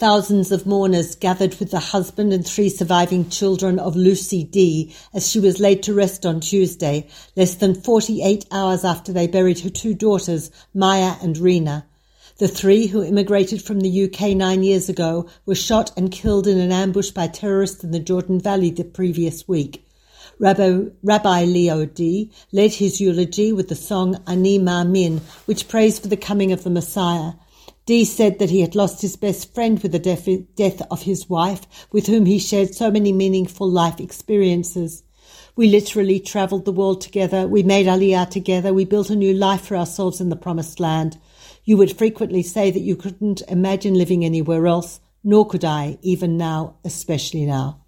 Thousands of mourners gathered with the husband and three surviving children of Lucy Dee as she was laid to rest on Tuesday, less than 48 hours after they buried her two daughters, Maia and Rina. The three who immigrated from the UK nine years ago were shot and killed in an ambush by terrorists in the Jordan Valley the previous week. Rabbi, Rabbi Leo Dee led his eulogy with the song Ani Ma'amin, which prays for the coming of the Messiah. Dee said that he had lost his best friend with the death of his wife, with whom he shared so many meaningful life experiences. We literally travelled the world together. We made Aliyah together. We built a new life for ourselves in the promised land. You would frequently say that you couldn't imagine living anywhere else, nor could I, even now, especially now.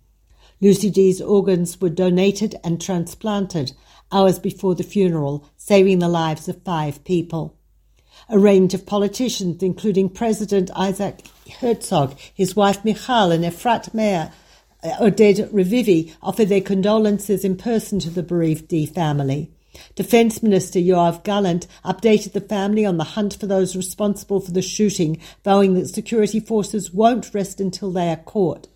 Lucy Dee's organs were donated and transplanted hours before the funeral, saving the lives of five people. A range of politicians, including President Isaac Herzog, his wife Michal, and Efrat Mayor uh, Oded Revivi, offered their condolences in person to the bereaved Dee family. Defence Minister Yoav Gallant updated the family on the hunt for those responsible for the shooting, vowing that security forces won't rest until they are caught.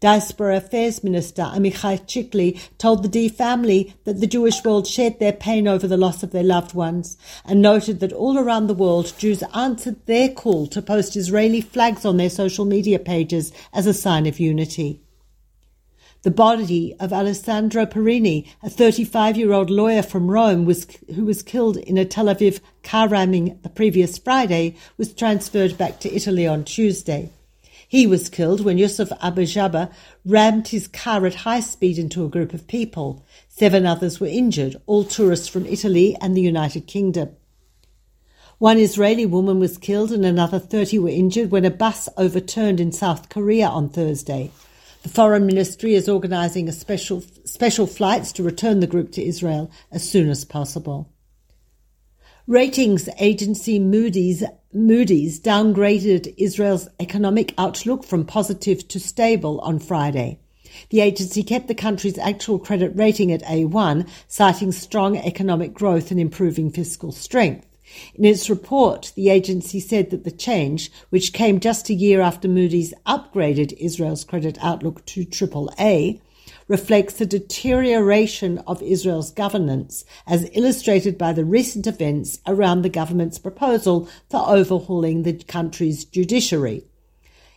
Diaspora Affairs Minister Amichai Chikli told the Dee family that the Jewish world shared their pain over the loss of their loved ones and noted that all around the world Jews answered their call to post Israeli flags on their social media pages as a sign of unity. The body of Alessandro Parini, a 35 year old lawyer from Rome was, who was killed in a Tel Aviv car ramming the previous Friday, was transferred back to Italy on Tuesday. He was killed when Yusuf Abu Jaber rammed his car at high speed into a group of people. Seven others were injured, all tourists from Italy and the United Kingdom. One Israeli woman was killed and another 30 were injured when a bus overturned in South Korea on Thursday. The Foreign Ministry is organising a special, special flights to return the group to Israel as soon as possible. Ratings agency Moody's, Moody's downgraded Israel's economic outlook from positive to stable on Friday. The agency kept the country's actual credit rating at A1, citing strong economic growth and improving fiscal strength. In its report, the agency said that the change, which came just a year after Moody's upgraded Israel's credit outlook to AAA, reflects the deterioration of Israel's governance, as illustrated by the recent events around the government's proposal for overhauling the country's judiciary.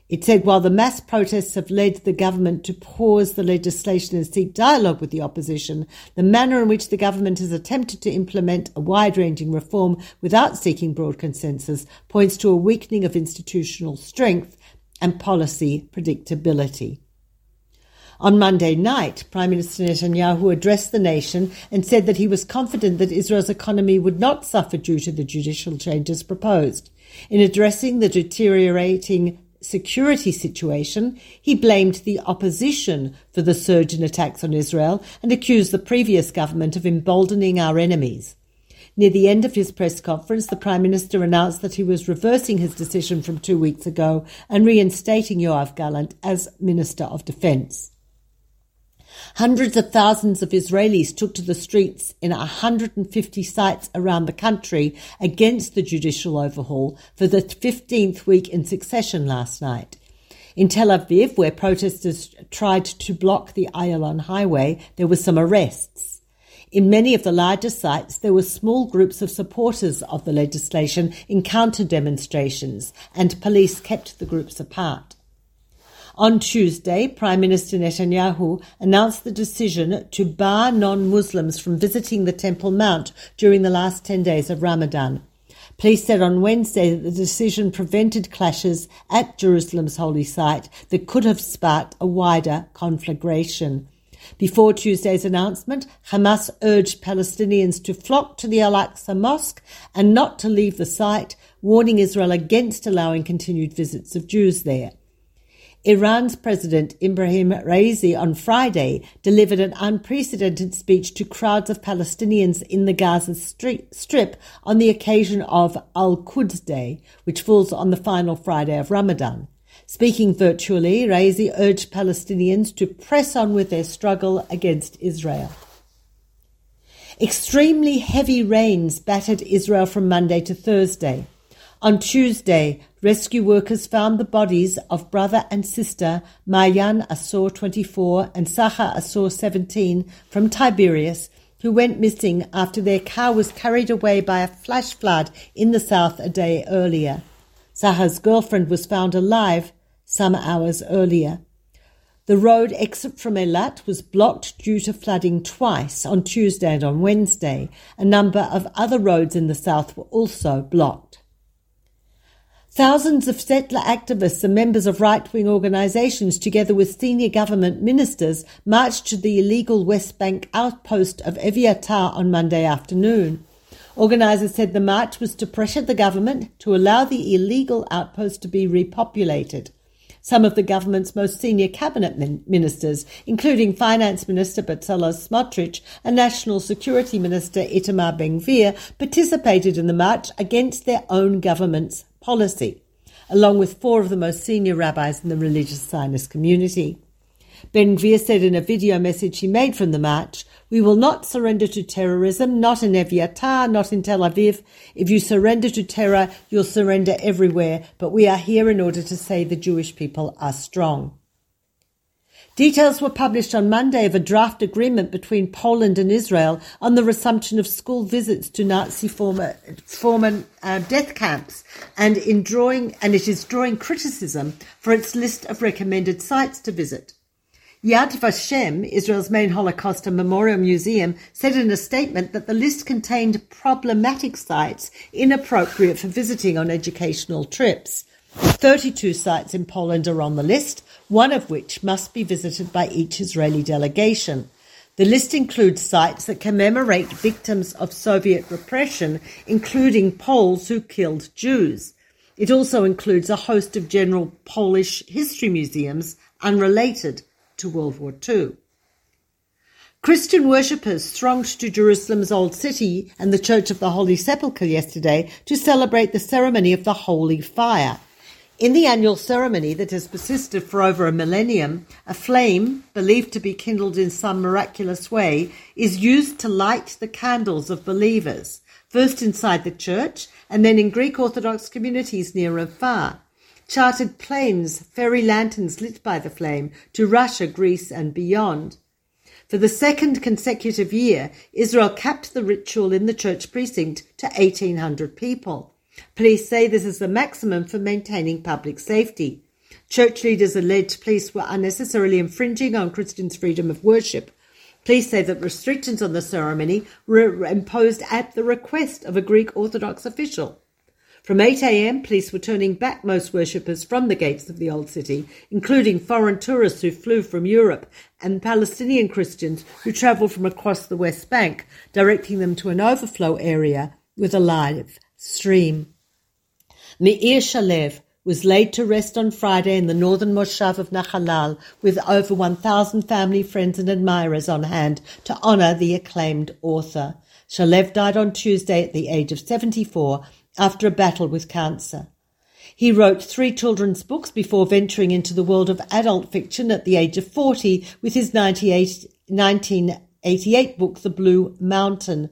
It said while the mass protests have led the government to pause the legislation and seek dialogue with the opposition, the manner in which the government has attempted to implement a wide ranging reform without seeking broad consensus points to a weakening of institutional strength and policy predictability. On Monday night, Prime Minister Netanyahu addressed the nation and said that he was confident that Israel's economy would not suffer due to the judicial changes proposed. In addressing the deteriorating security situation, he blamed the opposition for the surge in attacks on Israel and accused the previous government of emboldening our enemies. Near the end of his press conference, the Prime Minister announced that he was reversing his decision from two weeks ago and reinstating Yoav Gallant as Minister of Defence. Hundreds of thousands of Israelis took to the streets in 150 sites around the country against the judicial overhaul for the 15th week in succession last night. In Tel Aviv, where protesters tried to block the Ayalon highway, there were some arrests. In many of the larger sites, there were small groups of supporters of the legislation in counter demonstrations, and police kept the groups apart. On Tuesday, Prime Minister Netanyahu announced the decision to bar non-Muslims from visiting the Temple Mount during the last 10 days of Ramadan. Police said on Wednesday that the decision prevented clashes at Jerusalem's holy site that could have sparked a wider conflagration. Before Tuesday's announcement, Hamas urged Palestinians to flock to the Al Aqsa Mosque and not to leave the site, warning Israel against allowing continued visits of Jews there. Iran's President Ibrahim Raisi on Friday delivered an unprecedented speech to crowds of Palestinians in the Gaza Strip on the occasion of Al Quds Day, which falls on the final Friday of Ramadan. Speaking virtually, Raisi urged Palestinians to press on with their struggle against Israel. Extremely heavy rains battered Israel from Monday to Thursday. On Tuesday, rescue workers found the bodies of brother and sister Mayan Asor 24 and Saha Asor 17 from Tiberias, who went missing after their car was carried away by a flash flood in the south a day earlier. Saha's girlfriend was found alive some hours earlier. The road exit from Eilat was blocked due to flooding twice on Tuesday and on Wednesday. A number of other roads in the south were also blocked. Thousands of settler activists and members of right-wing organizations, together with senior government ministers, marched to the illegal West Bank outpost of Eviatar on Monday afternoon. Organizers said the march was to pressure the government to allow the illegal outpost to be repopulated. Some of the government's most senior cabinet min- ministers, including Finance Minister Bezalel Smotrich and National Security Minister Itamar Ben-Gvir, participated in the march against their own government's policy, along with four of the most senior rabbis in the religious Zionist community. Ben-Gvir said in a video message he made from the march, We will not surrender to terrorism, not in Eviatar, not in Tel Aviv. If you surrender to terror, you'll surrender everywhere, but we are here in order to say the Jewish people are strong. Details were published on Monday of a draft agreement between Poland and Israel on the resumption of school visits to Nazi former, former uh, death camps, and in drawing and it is drawing criticism for its list of recommended sites to visit. Yad Vashem, Israel's main Holocaust and Memorial Museum, said in a statement that the list contained problematic sites inappropriate for visiting on educational trips. 32 sites in Poland are on the list, one of which must be visited by each Israeli delegation. The list includes sites that commemorate victims of Soviet repression, including Poles who killed Jews. It also includes a host of general Polish history museums unrelated to World War II. Christian worshippers thronged to Jerusalem's Old City and the Church of the Holy Sepulchre yesterday to celebrate the ceremony of the Holy Fire. In the annual ceremony that has persisted for over a millennium, a flame, believed to be kindled in some miraculous way, is used to light the candles of believers, first inside the church and then in Greek Orthodox communities near and far. Chartered planes ferry lanterns lit by the flame to Russia, Greece, and beyond. For the second consecutive year, Israel capped the ritual in the church precinct to 1,800 people. Police say this is the maximum for maintaining public safety. Church leaders allege police were unnecessarily infringing on Christians' freedom of worship. Police say that restrictions on the ceremony were imposed at the request of a Greek Orthodox official. From 8 a.m., police were turning back most worshippers from the gates of the Old City, including foreign tourists who flew from Europe and Palestinian Christians who travelled from across the West Bank, directing them to an overflow area with a live stream. Meir Shalev was laid to rest on Friday in the northern Moshav of Nachalal with over 1,000 family, friends and admirers on hand to honour the acclaimed author. Shalev died on Tuesday at the age of 74 after a battle with cancer. He wrote three children's books before venturing into the world of adult fiction at the age of 40 with his 1988 book, The Blue Mountain,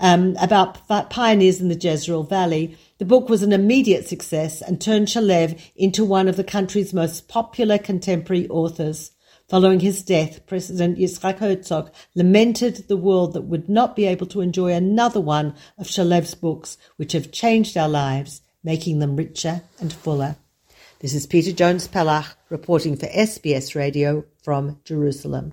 um, about pioneers in the Jezreel Valley. The book was an immediate success and turned Shalev into one of the country's most popular contemporary authors. Following his death, President Yitzhak Herzog lamented the world that would not be able to enjoy another one of Shalev's books, which have changed our lives, making them richer and fuller. This is Peta Jones Pellach reporting for SBS Radio from Jerusalem.